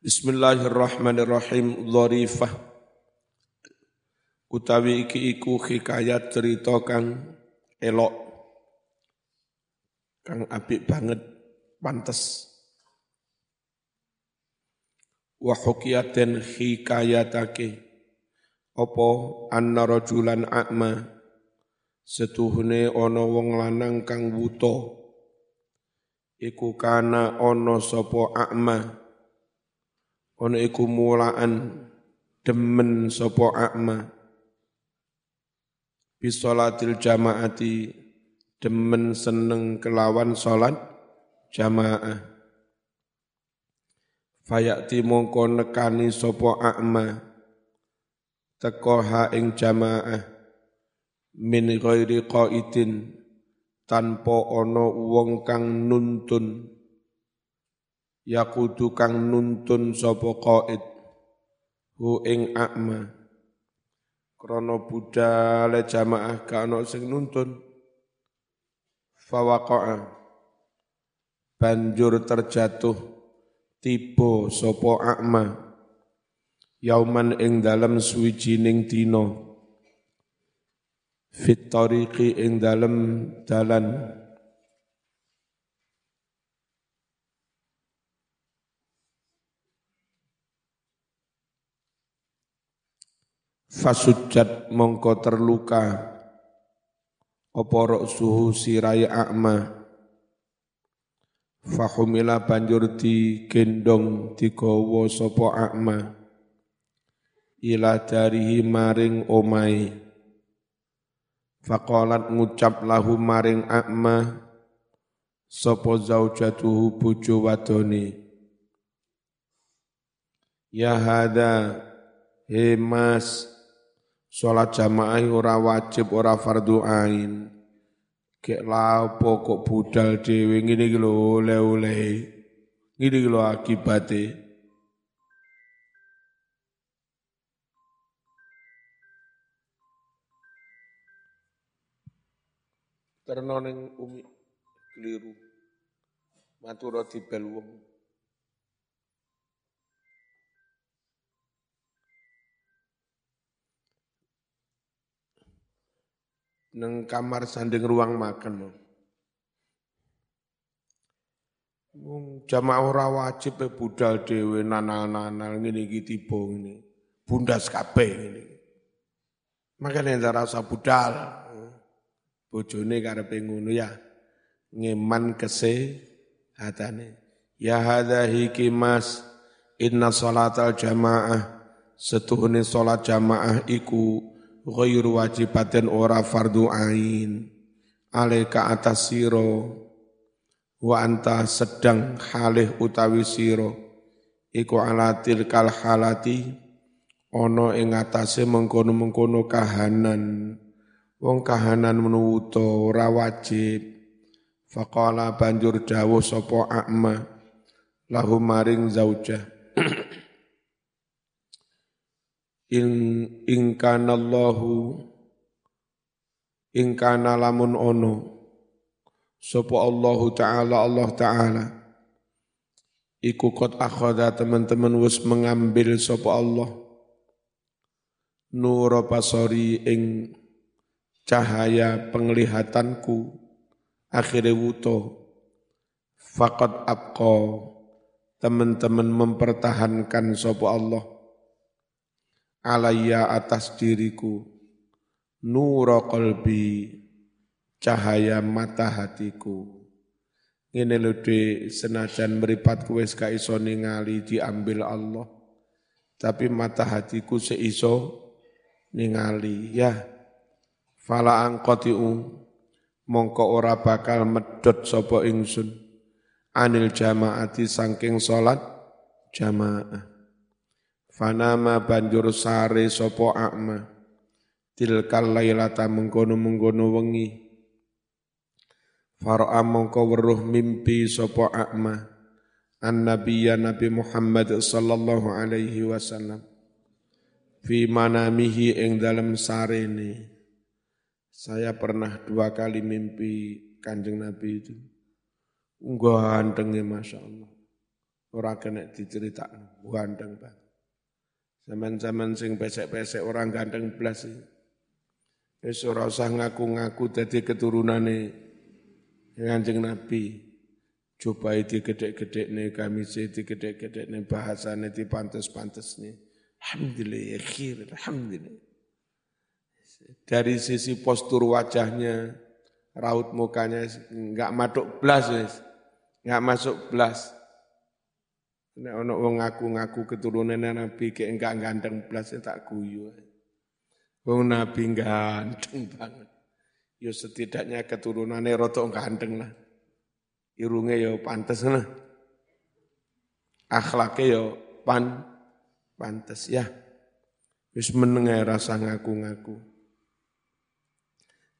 Bismillahirrahmanirrahim. Dharifah. Utawi iki iku hikayat cerita kang elok. Kang apik banget, pantes. Wa hukiyaten hikayatake. Apa anna rajulan a'ma. Setuhune ana wong lanang kang wuta. Iku kana ana sapa a'ma ono iku mulaan demen sopo akma. Bisolatil jamaati demen seneng kelawan solat jamaah. Fayakti mongko nekani sopo akma. Teko ha ing jamaah. Min ghairi qaidin tanpa ono wong kang nuntun yakudu kang nuntun sapa qaid hu ing akma krana budale jamaah ka ana sing nuntun. Fawaqa'a banjur terjatuh tiba sapa akma yauman ing dalem suwijining dina. Fit tariqi ing dalem dalan Fasujat mongko terluka. Oporok suhu sirai akma? Fahumila banjur di gendong digawa sopo akma? Ila darihi maring omai Fakolat ngucap lahu maring akma sopo zaujatuhu bujo wadoni Ya hada he mas Sholat jamaah ora wajib ora fardu ain. Kek lapo kok budal dhewe ngene iki lho oleh-oleh. Ngene iki lho akibate. Terno ning umi keliru. Matura dibel wong. Neng kamar sanding ruang makan. Wong jamaah ora wajib budal dhewe nanal-nanal ngene iki tiba ngene. Bundas kabeh ngene. Makane ora rasa budal. Bojone karepe ngono ya. Ngeman kesehatane. Ya hadza hiki mas inna salatal jamaah setuhune salat jamaah iku ghairu wajibatin ora fardu ain. Alaika atas siro. Wa anta sedang halih utawi siro. Iku ala tilkal halati. Ono ing atase mengkono-mengkono kahanan. Wong kahanan menuwuta ora wajib. Faqala banjur dawuh sapa akma lahu maring zaujah in in kana Allahu in kana lamun ono. Sapa Allahu taala Allah taala. Iku kot akhadha teman-teman wis mengambil sapa Allah. Nur pasori ing cahaya penglihatanku. Akhirnya wuto. Faqad abqa teman-teman mempertahankan sapa Allah alaya atas diriku. Nura qalbi cahaya mata hatiku. Ngene lho senajan meripat wis ka iso ningali diambil Allah tapi mata hatiku seiso ningali. Ya fala angqatiu mongko ora bakal medot sapa ingsun. Anil jamaati saking salat jamaah Fanama banjur sare sopo akma. Tilkal lailata mengkono-mengkono wengi. Fara'a mongko weruh mimpi sopo akma. An Nabiya Nabi Muhammad sallallahu alaihi wasallam. Fi manamihi ing dalam sarene. Saya pernah dua kali mimpi kanjeng Nabi itu. Gantengnya Masya Allah. ora kena diceritakno, ganteng banget. Zaman-zaman sing pesek-pesek orang ganteng iki. Wis ora usah ngaku-ngaku dadi keturunane Kanjeng Nabi. Coba itu gede-gede nih kami di gede-gede nih bahasanya di pantas-pantas nih. Alhamdulillah ya khir, Alhamdulillah. Dari sisi postur wajahnya, raut mukanya nggak masuk belas, nggak masuk belas. Nek ono wong ngaku-ngaku keturunan Nabi kayak enggak ganteng belas ya tak guyu. Wong Nabi ganteng banget. Ya setidaknya keturunannya rotok ganteng lah irunge yo ya pantes nah. Akhlake yo pan pantes ya. Wis meneng rasa ngaku-ngaku.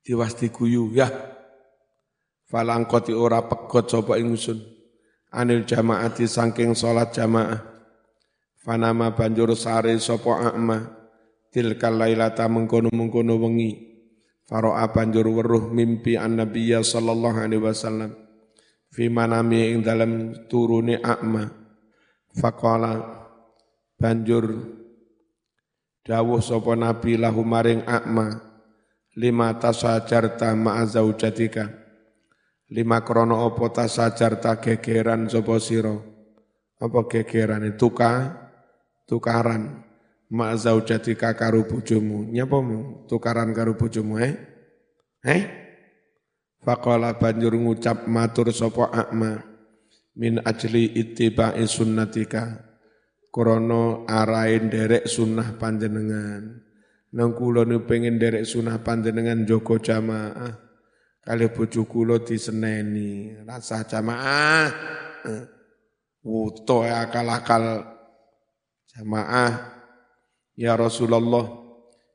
Diwasti guyu ya. Falangkoti ora pegot sapa ingsun anil jamaati saking salat jamaah. Fanama banjur sare sapa akma tilkal lailata mengkono-mengkono wengi. Faro'a banjur weruh mimpi an Nabiya sallallahu alaihi wasallam fi manami ing dalam turune akma faqala banjur dawuh sapa nabi lahu maring akma lima tasajarta ma'a zaujatika lima krono apa tasajarta gegeran sapa sira apa gegeran tuka tukaran. Ma'a zaujatika karo bojomu. Nyapa tukaran karo bojomu eh? Eh? Faqala banjur ngucap matur sapa akma min ajli ittiba'i sunnatika. Krana arain derek sunnah panjenengan. Nang kula pengen derek sunnah panjenengan joko jamaah kali bojo kula diseneni rasa jamaah. Wuto akal-akal jamaah. Ya Rasulullah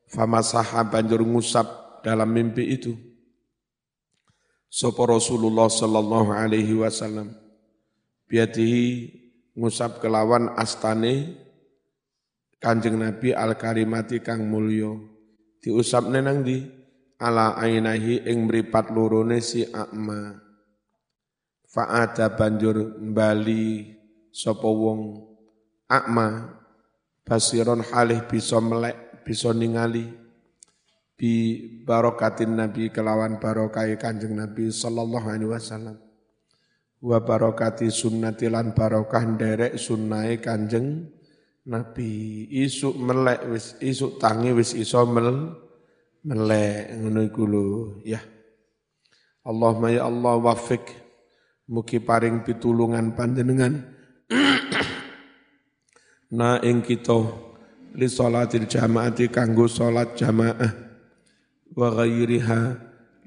famasaha banjur ngusap dalam mimpi itu. Sopo Rasulullah sallallahu alaihi wasallam. Biadihi ngusap kelawan astane Kanjeng Nabi al karimati kang mulya. Diusap nenang di ala ainahi ing mripat lorone si akma. Fa'ada banjur bali sapa wong. Akma basiron halih bisa melek bisa ningali. Bi barokatin Nabi kelawan barokai kanjeng Nabi sallallahu alaihi wasallam. Wa barokati sunnati lan barokah derek sunnai kanjeng Nabi. Isuk melek wis isuk tangi wis iso mel melek ngono iku lho ya. Allahumma ya Allah wafik mugi paring pitulungan panjenengan. Na ing kita li salatil jamaati kanggo salat jamaah. Wa ghairiha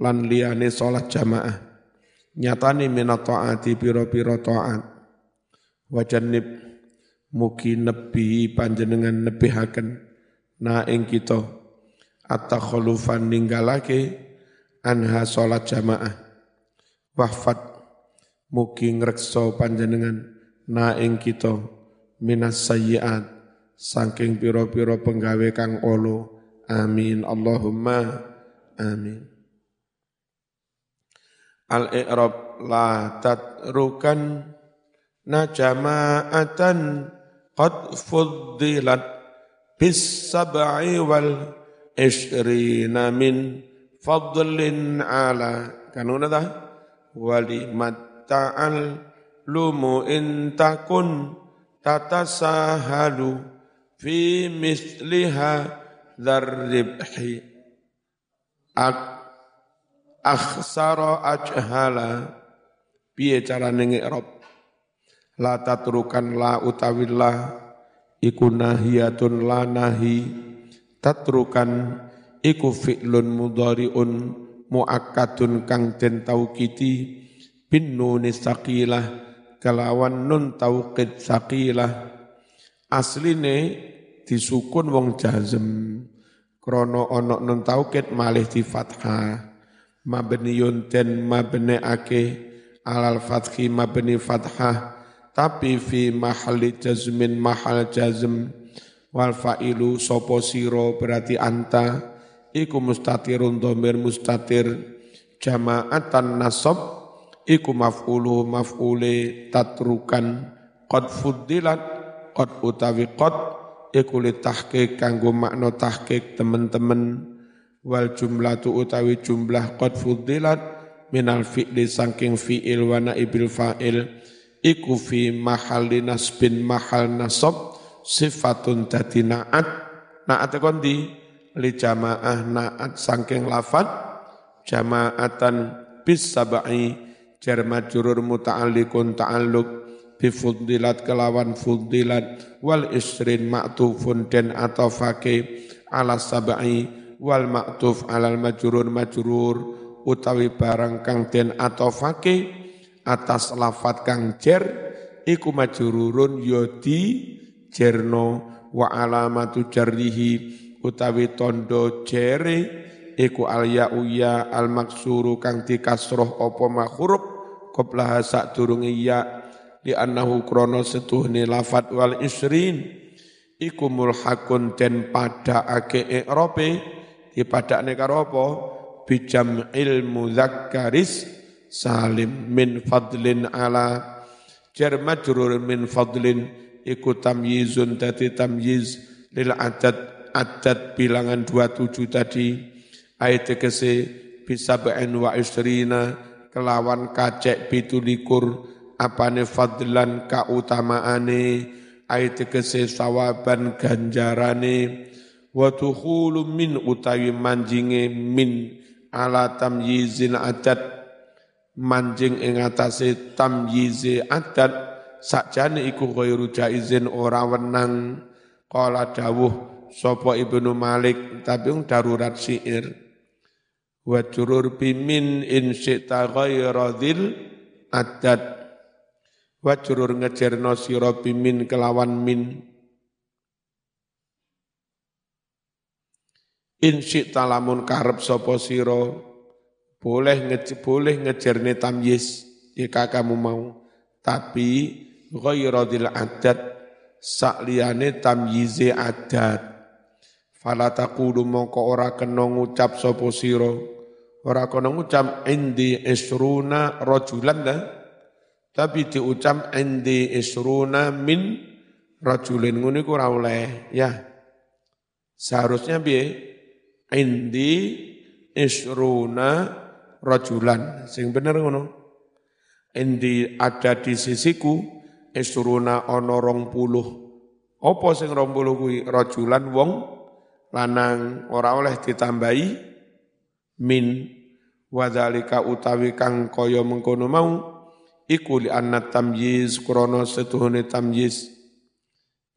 lan liyane salat jamaah. Nyatane minat taati pira-pira taat. Wa jannib mugi nebi panjenengan nebihaken. Na ing kita at-takhallufan ninggalake anha salat jamaah. Wahfat mugi ngrekso panjenengan na ing kita minas sayyiat saking pira-pira penggawe kang olo. Amin. Allahumma Amin. Al-i'rab la tatrukan najama'atan qad fuddilat bis sab'i wal ishrina min fadlin ala. Kanuna dah? Wali matta'al lumu intakun tatasahalu fi misliha dzarribhi ak akhsara ajhala. Piye carane ngikrab la tatrukan la utawillah iku nahiyatun la nahi tatrukan iku fi'lun mudhari'un muakkadun kang den taukiti bin nuni saqilah kelawan nun tauqid saqilah. Asline disukun wong jazm krono ono nun taukid malih di fathah mabniyun den ake alal fathi mabni fathah. Tapi fi mahalli jazmin mahal jazm wal fa'ilu sopo siro berarti anta. Iku mustatirun domir mustatir. Jama'atan nasab iku maf'ulu maf'ule tatrukan. Qad fuddilat qad utawi qad iku li tahqiq kanggo makna tahqiq temen-temen. Wal jumlatu utawi jumlah qad fuddilat minal fi'li saking fi'il wa naibil fa'il. Iku fi mahalli nasbin mahal nasab sifatun dadi naat. Naat kondi li jamaah naat saking lafat jamaatan bis sab'i jar majrur muta'alliqun ta'alluq bi fuddilat kelawan fuddilat wal isrin ma'tufun den atofake ala sab'i wal ma'tuf alal majrur majrur utawi barang kang den atofake atas lafat kang jer iku majrurun yodi jerno wa alamatu jarrihi utawi tondo jere iku al uya al maksuru kang dikasroh apa makhruf qablaha sak durung iya di annahu krono setuhni lafat wal isrin iku mulhakun den pada ake i'rabe dipadakne karo apa? Ilmu zakkaris salim min fadlin ala jar majrur min fadlin iku tamyizun tadi tamyiz. Lil adad adad bilangan 27 tadi. Ayat kese bisa ba'in wa isrina kelawan kacek pitulikur apane fadlan kautamaane. Ayat kese sawaban ganjarane. Wa min utawi manjinge min ala tamyizin adad manjing ing atase tamyize adat sakjane iku ghairu jaizin ora wenang. Qala dawuh sapa Ibnu Malik tapi darurat syair. Wa jurur bimin in syi'ta ghaira dzil adat wa jurur ngejerno sira bimin kelawan min. In syi'ta lamun karep sapa sira boleh nge, boleh ngejarne tamyiz jika kamu mau. Tapi ghairadil adat sakliyane tamyize adat fala taqulu mongko ora kena ngucap sapa sira? Ora kena ngucap indi isruna rajulan dah tapi diucap indi isruna min rajulin. Ngene ku ora oleh ya. Seharusnya piye? Indi isruna rajulan. Sing bener ngono. Endi ada di sisiku esuruna ana puluh. Apa sing rong puluh kuwi? Rajulan wong lanang ora oleh ditambahi min wadzalika utawi kang kaya mengkono mau iku li anna tamyiz krana setuhune tamyiz.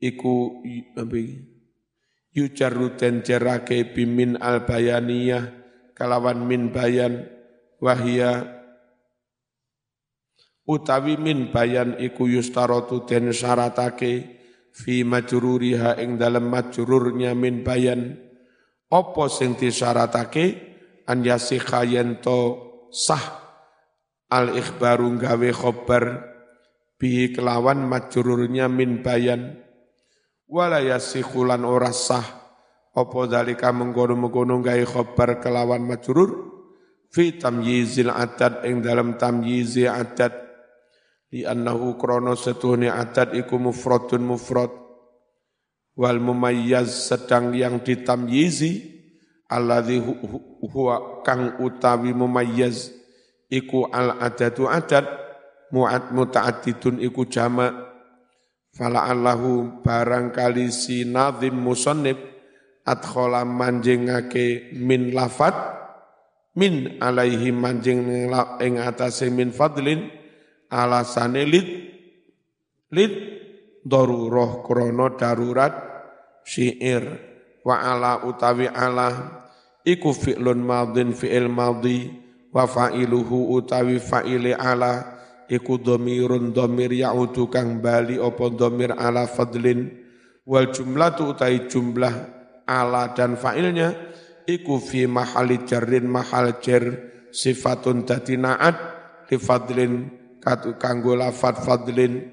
Iku apa yujarru den jerake bimin al bayaniyah kalawan min bayan wahia utawi min bayan iku yustarotu den syaratake fi majruriha ing dalem majrurnya min bayan. Apa sing disyaratake? An yasikha yento sah. Al ikhbaru gawe khobar bi kelawan majrurnya min bayan. Wala yasikhulan ora sah. Apa dalika mengkono-mengkono gawe khobar kelawan majrur? Fi tamyizil adad ing dalam tamyizi adad di annahu krono setuhni adad iku mufradun mufrad. Wal mumayyaz sedang yang ditamyizi alladzi huwa kang utawi mumayyaz iku al adadu adad mu'ad muta'addidun iku jama. Fala allahu barangkali si nazim musannif adkhala manjingake min lafat min alaihi manjing ing atase min fadlin alasane lid lid darurah krana darurat syair. Wa ala utawi ala iku fi'lun madin fi'il madhi. Wa fa'iluhu utawi fa'ile ala iku dhamirun dhamir ya'udu kang bali apa dhamir ala fadlin. Wal jumlatu utai jumlah ala dan fa'ilnya iku fi mahali jarrin mahal jar sifatun dadi naat li fadlin kanggo lafat fadlin.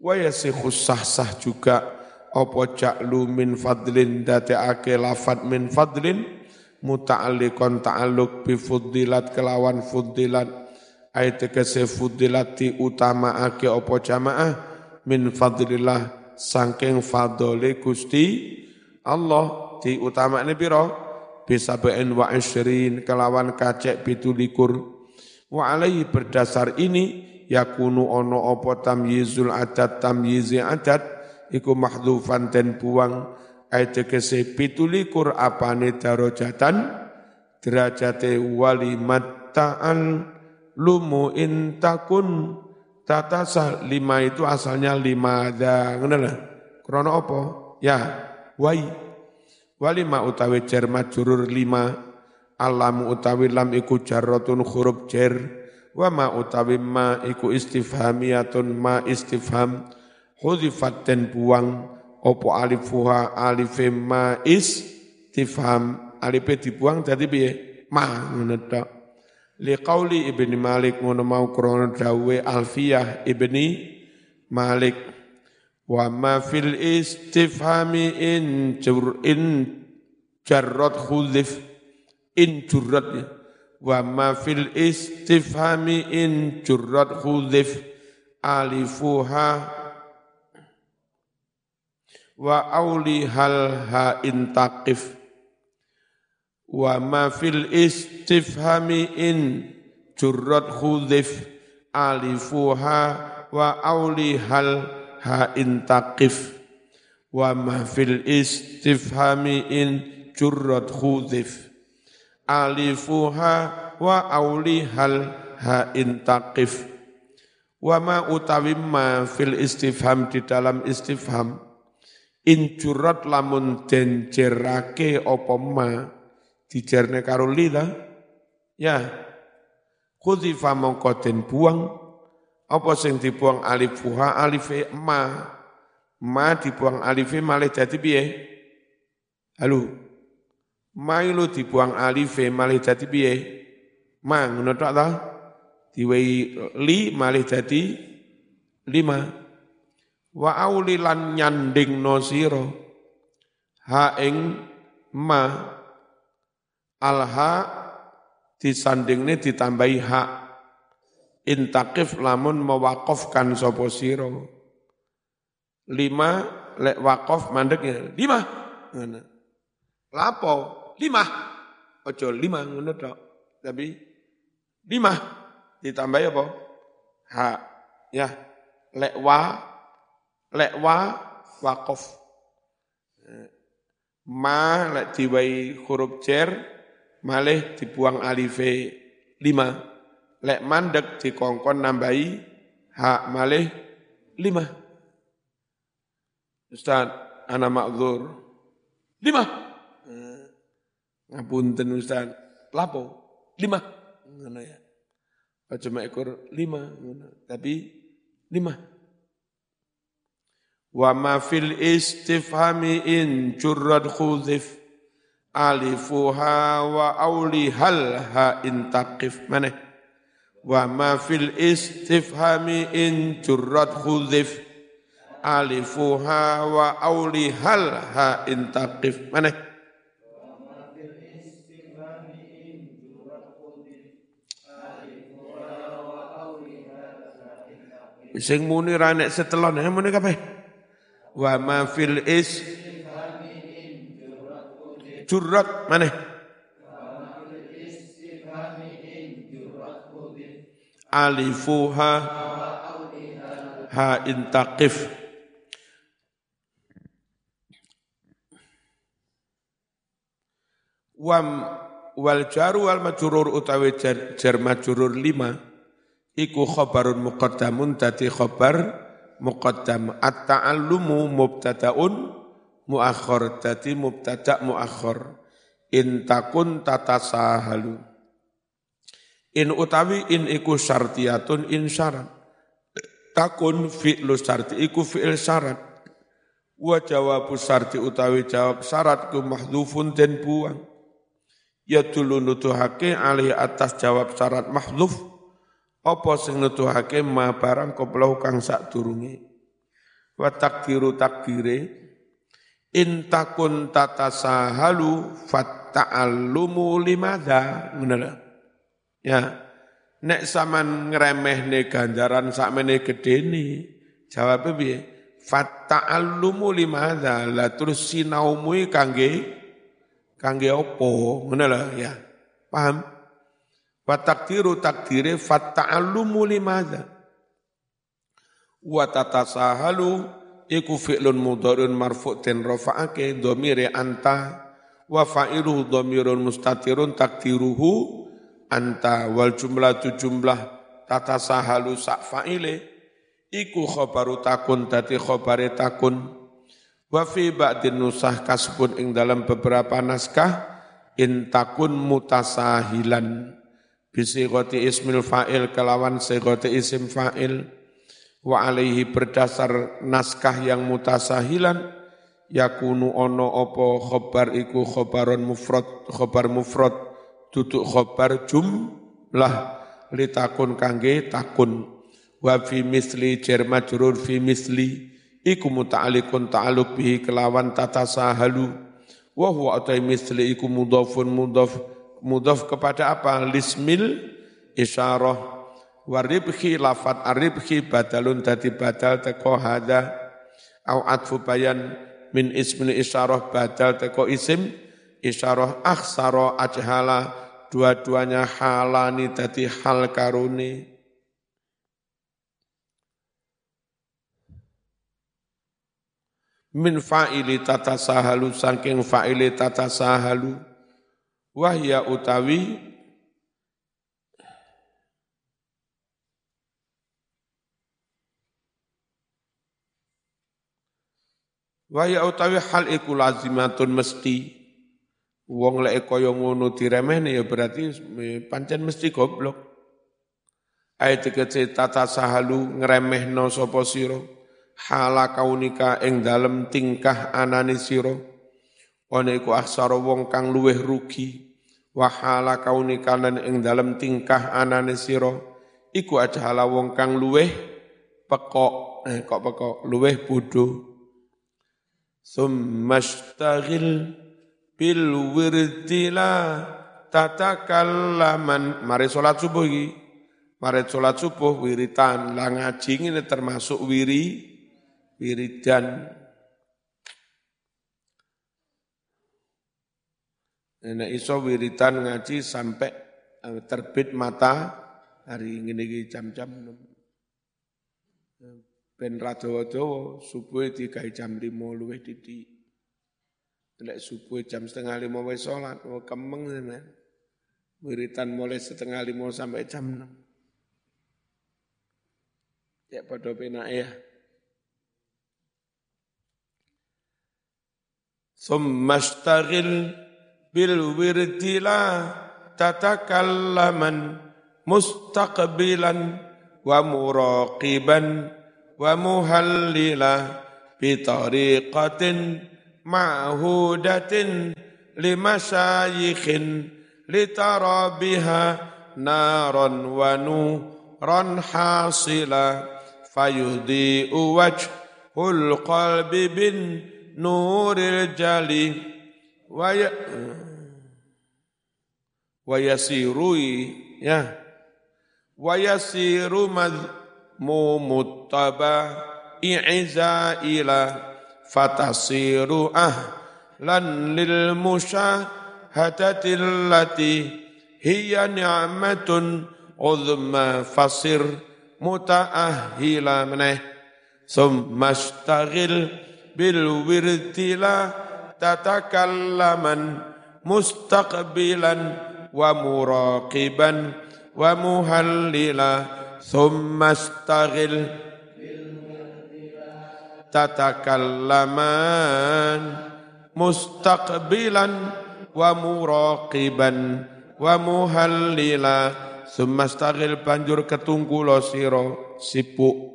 Wa yasikhu sah-sah juga. Apa ja'lu min fadlin ake lafat min fadlin? Muta'alliqan ta'alluq bi fuddilat kelawan fuddilat. Ayat di utama ake apa jamaah? Min fadlillah sangking fadole Gusti Allah. Di utamane pira? Bisa be'en wa isrin kelawan kacek pitulikur wa alaihi berdasar ini yakunu ono opo tamyizul adat tamyizi adat iku mahdhufan den buang. Ayat tegese pitulikur apane darajatan derajate walimat ta'al lumu intakun tatasa lima itu asalnya lima ada ngono krono apa ya wai. Walima utawi jar majrur lima. Alam utawi lam iku jarratun huruf jar wa ma utawi ma iku istifhamiyatun ma istifham. Hudifat dan buang opo alifuha alife ma istifham. Alife dibuang jadi piye? Ma ngono liqauli ibni Malik ngono mau krana dawe Alfiyah ibni Malik. Wa ma fil istifhami in jur in jarrat khudhif in jurrat ya. وما في الاستفهام إن جرت حذف ألفوها وأولي هل ها إن تقف وما في الاستفهام إن جرت حذف ألفوها وأولي هل ها إن تقف وما في الاستفهام إن جرت حذف alifuha wa auli hal ha in taqif wa ma utawi ma fil istifham di dalam istifham. In jurrat lamun den jerake apa ma dijerne karo lila ya. Khudzifa mongko den buang. Apa sing dibuang alif fuha alif ma? Ma dibuang alif malih dadi piye? Halo ma lu dibuang alif malih dadi piye? Ma ngono tok ta? Diwehi li malih dadi lima. Wa aulilan nyanding no sira. Ha ing ma. Alha disandingne ditambahi hak intakif lamun mewakofkan sopo siro. Lima lek wakof mandek ya lima. Lapo lima. Ojo lima ngono tok. Tapi lima ditambahi apa? Hak. Ya. Lek wa lek wa wakof. Ma lek diwai huruf cer malih dibuang alife lima. Lek mandek dikongkon nambahi hak malih lima. Ustaz, ana makzur. Lima. Ngapunten Ustaz. Lapo? Lima. Ngono ya. Cuma ekor lima. Tapi lima. Wa ma fil istifhami in currad khudhif alifuha wa aulihal ha intaqif mana wa ma fil istifhami in jurrat khudhif alifuha wa aulihal ha intaqif mana sing muni ra nek setelon muni kabeh. Wa ma fil is Jurrat mana? Alifuha ha intaqif. Wam wal jaru wal majrur utawi jar, jar majrur lima iku khabarun muqaddamun dadi khabar muqaddam. At-ta'allumu mubtadaun muakhir dadi mubtada muakhir in takun tatasahalu. In utawi in iku syartiyatun in syarat. Takun fi'lu syarti iku fi'il syarat. Wa jawabu syarti utawi jawab syarat ku mahdhufun den buang. Ya dulu nutuhake alih atas jawab syarat mahdhuf apa sing nutuhake ma barang koplau kang sak durunge wa takdiru takdire in takun tatasahalu fatta'allumu limadha ngono ya nek saman ngremehne ganjaran sakmene gedene Jawabnya piye? Fata'allumu limadha la terus sinaumu kangge kangge opo ngono ya. Paham? Wa takdiru takdire fata'allumu limadha. Wa tatasahalu iku fi'lun mudharun marfu' ten rafa'ake dhamire anta. Wa fa'iluhu dhamirun mustatirun takdiruhu anta. Wal jumlatu jumlah tatasahalu sak fa'ile iku khobaru takun dadi khobare takun. Wa fi ba'din nusah kasbun ing dalam beberapa naskah in takun mutasahilan bisigoti ismil fa'il kelawan sigoti isim fa'il. Wa alaihi berdasar naskah yang mutasahilan yakunu ono opo khobar iku khobaron mufrad khobar mufrad duduk khobar jumlah litakun kangge takun. Wa fi misli jar majrur fi misli iku muta'alliqun ta'alluq bihi kelawan tata sahalu wa huwa atai misli iku mudhafun mudhaf mudhaf kepada apa? Lismil isyarah. Waribhi lafat aribhi badalun dadi badal teko hada. Au atfu bayan min ismil isyarah badal teko isim isyarah. Akhsara ajhala dua-duanya halani dadi hal karuni. Min fa'ili tata sahalu saking fa'ili tata sahalu wahya utawi wahya utawi hal iku lazimatun mesti. Wong lek kaya ngono diremehne ya berarti pancen mesti goblok. Ayat kece tata sahalu ngremehno sapa sira? Hala kaunika ing dalem tingkah anane sira ana iku aksara wong kang luweh rugi. Wa hala kaunika lan ing dalem tingkah anane sira. Iku ajahala wong kang luweh pekok eh kok pekok? Luweh bodho. Summastaghil bil wirdila tatakallaman. Mari salat subuh iki. Mari salat subuh wiritan. Lah ngaji ini termasuk wiri wiridan Nenek iso wiritan ngaji sampai eh, terbit mata hari ini jam-jam ben radawa-dawa subuh tiga jam lima luwih didi Nek subuh jam setengah lima wis sholat, oh kemeng tenan. Wiritan mulai setengah lima sampai jam enam. Ya pada penak ya. ثم اشتغل bil wirdila tatakallaman mustaqbilan wa muraqiban wa muhallila bitariqatin ma'hudatin limasyayikhin litarabiha naran wa nuran hasila fayudhi'u wajhul qalbi bin nuril jalih wa yasiru ya wa yasiru madmumuttaba i'za ila fatasiru ahlan lil musyahadati allati hiya ni'matun uzma fasir mutaahhila meneh summa bil wirtila tatakallaman mustaqbilan wa muraqiban wa muhallila thumma astaghil tatakallaman mustaqbilan wa muraqiban wa muhallila thumma astaghil banjur ketungkulo sira sibuk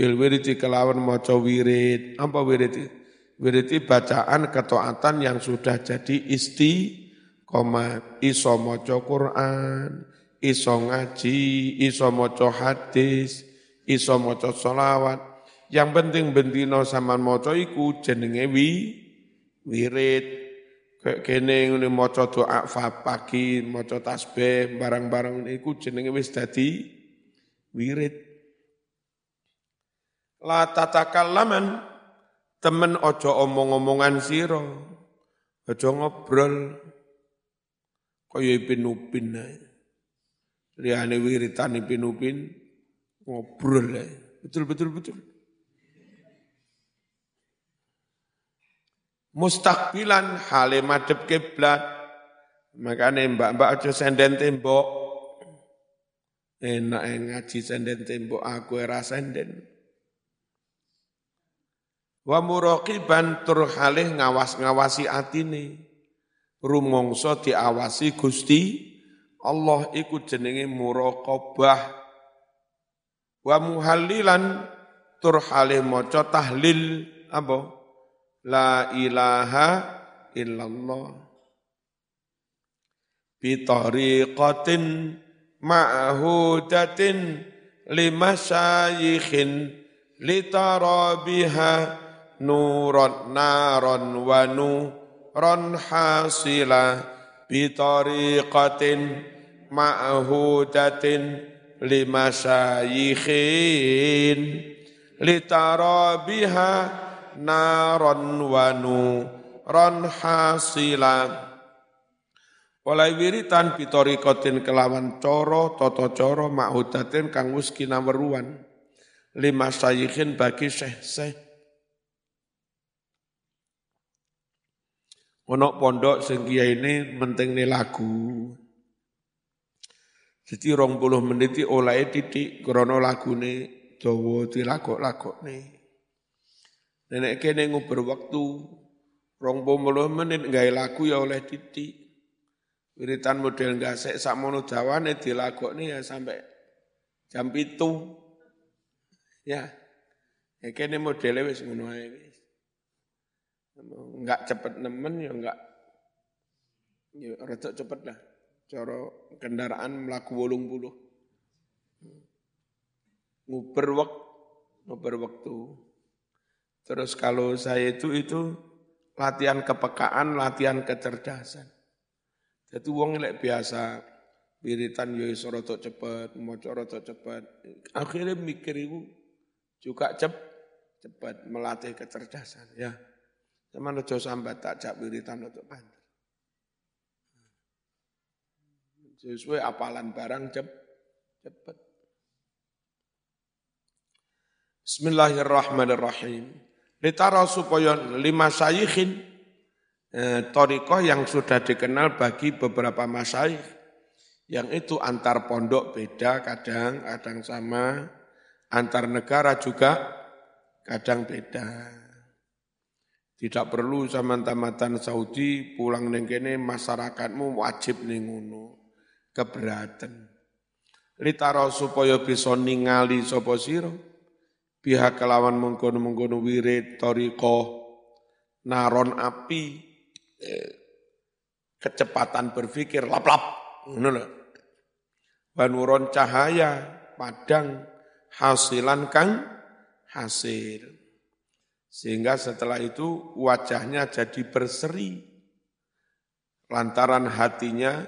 bil wiriti kelawan maca wirid. Apa wirid? Wirid bacaan ketaatan yang sudah jadi isti koma iso maca Quran, iso ngaji, iso maca hadis, iso maca selawat. Yang penting bendino sama maca iku jenenge wi wirid. Kayak kene ngene maca doa pagi, maca tasbih, barang-barang iku jenenge wis dadi wirid. La tatakallaman temen ojo omong-omongan siro. Ojo ngobrol. Kaya Ibn Upin Liane wiritan Ibn Upin ngobrol Betul betul betul. Mustakbilan hale madep kiblat. Makanya mbak-mbak aja senden tembok. Enak ngaji senden tembok aku era senden. Wa muraqiban tur halih ngawas-ngawasi atine. Rumangsa diawasi Gusti Allah iku jenenge muraqabah. Wa muhallilan tur halih maca tahlil apa? La ilaha illallah. Bi tariqatin ma'hudatin limasyayikhin litara biha nuran naran wa nuran hasila bitariqatin ma'hudatin limasyayikhin litara biha naran wa nuran hasila Oleh wiritan bitorikotin kelawan coro, toto coro, ma'hudatin kang wis. Lima sayyikin bagi syekh-syekh Ono pondok sing ini penting nih lagu. Jadi rong puluh menit oleh titik krono lagu nih dawa dilakok-lakok nih. Nenek kene nguber waktu rong puluh menit nggak lagu ya oleh titik. Wiritan model gasek sakmono dawane dilakok nih ya sampai jam itu. Ya. Ya kene modelnya wis ngono enggak cepet nemen ya enggak ya rada cepet lah cara kendaraan melaku wolung puluh. Nguber nguber waktu terus kalau saya itu itu latihan kepekaan latihan kecerdasan. Jadi wong lek biasa wiritan yo iso rada cepet maca rada cepet. Akhirnya mikir juga cep cepat melatih kecerdasan ya Sama ojo sambat tak jak wiritan untuk banter. Sesuai apalan barang cep, cepet. Bismillahirrahmanirrahim. Litara supaya lima sayikhin, eh, torikoh yang sudah dikenal bagi beberapa masyayikh. Yang itu antar pondok beda, kadang, kadang sama. Antar negara juga kadang beda. Tidak perlu zaman tamatan Saudi pulang neng kene masyarakatmu wajib ning ngono. Keberatan. Litaro supaya bisa ningali sapa sira pihak kelawan mengkono-mengkono wirid toriko naron api eh, kecepatan berpikir lap-lap. Banuron cahaya padang hasilan kang hasil. Sehingga setelah itu wajahnya jadi berseri. Lantaran hatinya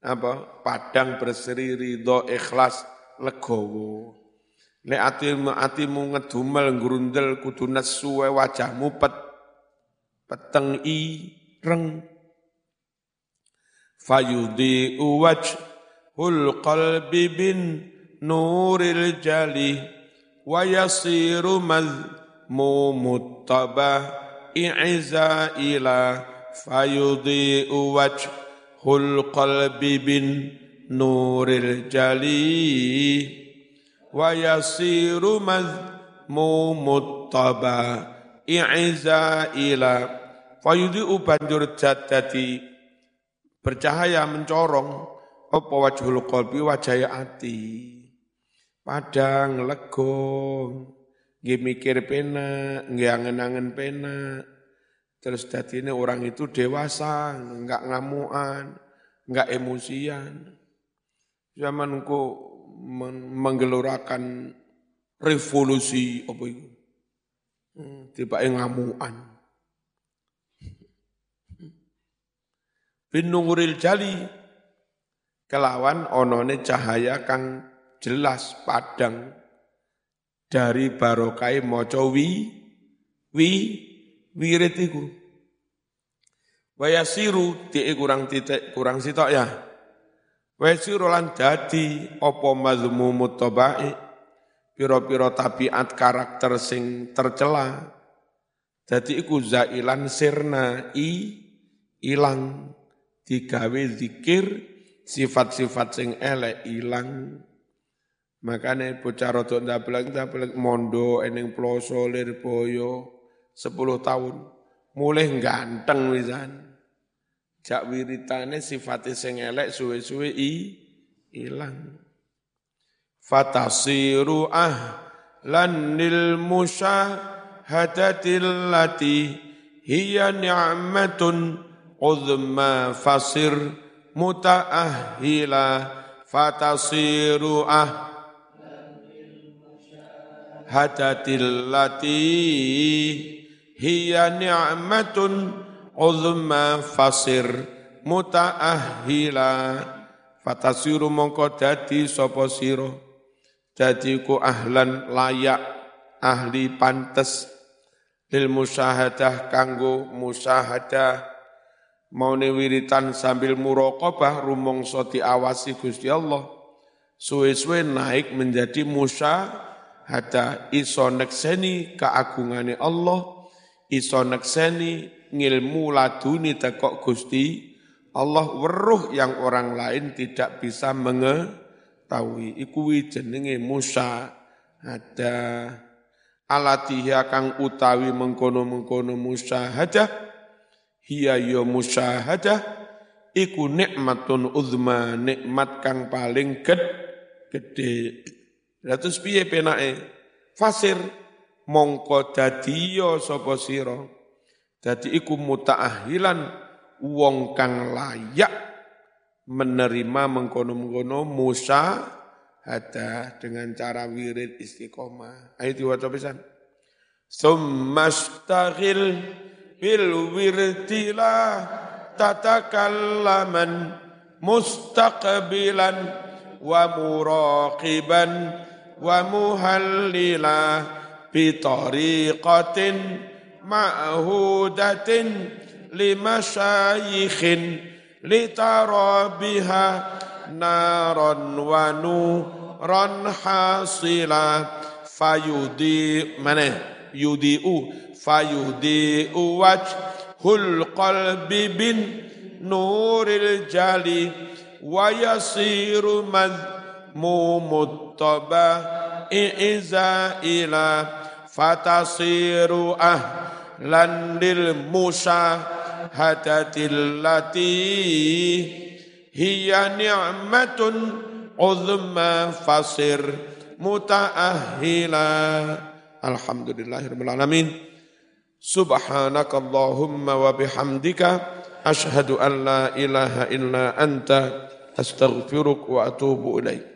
apa padang berseri ridho ikhlas legowo. Nek atimu, atimu ngedumel grundel kudu nesu wajahmu pet peteng i reng fayudi wajhul qalbi bin nuril jali wa yasiru mumuttaba i'za ila fayudhi'u wajhul qalbi bin nuril jali wa yasiru mumuttaba i'za ila fayudhi'u banjur jadati bercahaya mencorong. Apa wajhul qalbi wajah ati padang legong nggih mikir pena, nggih angen-angen pena. Terus ini orang itu dewasa, enggak ngamuan, enggak emosian. Zamanku menggelurakan revolusi apa itu? Hmm, tiba ngamuan. Bin nuril jali kelawan onone cahaya kang jelas padang dari barokai maca wi wi wirid iku. Wayasiru di kurang titik kurang sitok ya. Wayasiru lan dadi apa mazmumut tabai pira-pira tabiat karakter sing tercela. Dadi iku zailan sirna i ilang digawe zikir sifat-sifat sing elek ilang. Makanya bocah rodok ndablek ndablek mondo eneng ploso boyo sepuluh tahun mulai ganteng wisan. Jak wiritane sifatnya sing elek suwe-suwe i ilang. Fatasiru ahlan lil musyahadatil lati hiya ni'matun uzma fasir mutaahila fatasiru ah hadatil lati hiya ni'matun uzma fasir mutaahila fatasiru mongko dadi sapa sira? Dadi ku ahlan layak ahli pantes. Lil musyahadah kanggo musyahadah. Maune wiritan sambil muraqabah rumangsa diawasi Gusti Allah. Suwe-suwe naik menjadi musyahadah iso nekseni keagungane Allah iso nekseni ngilmu laduni tekok Gusti Allah weruh yang orang lain tidak bisa mengetahui. Iku jenenge Musa. Ada alatiha kang utawi mengkono-mengkono musyahadah hiya ya musyahadah iku nikmatun uzma nikmat kang paling ged gede Terus piye penake? Fasir. Mongko dadiya sapa sira? Dadi iku mutaahilan wong kang layak menerima mengkono-mengkono musa ada dengan cara wirid istiqomah. Ayo diwaca pisan. Summastaghil bil wirdila tatakallaman mustaqbilan wa muraqiban muhallila بطريقة معهودة لمشايخ لترى بها نارا ونورا حاصلا. فيضيء من يضيء. فيضيء وجه القلب بالنور الجلي ويصير مذموم الرطبة إذا إلى فتصير أهلا للمشاهدة التي هي نعمة عظمى فصر متأهلا الحمد لله رب العالمين سبحانك اللهم وبحمدك أشهد أن لا إله إلا أنت أستغفرك وأتوب إليك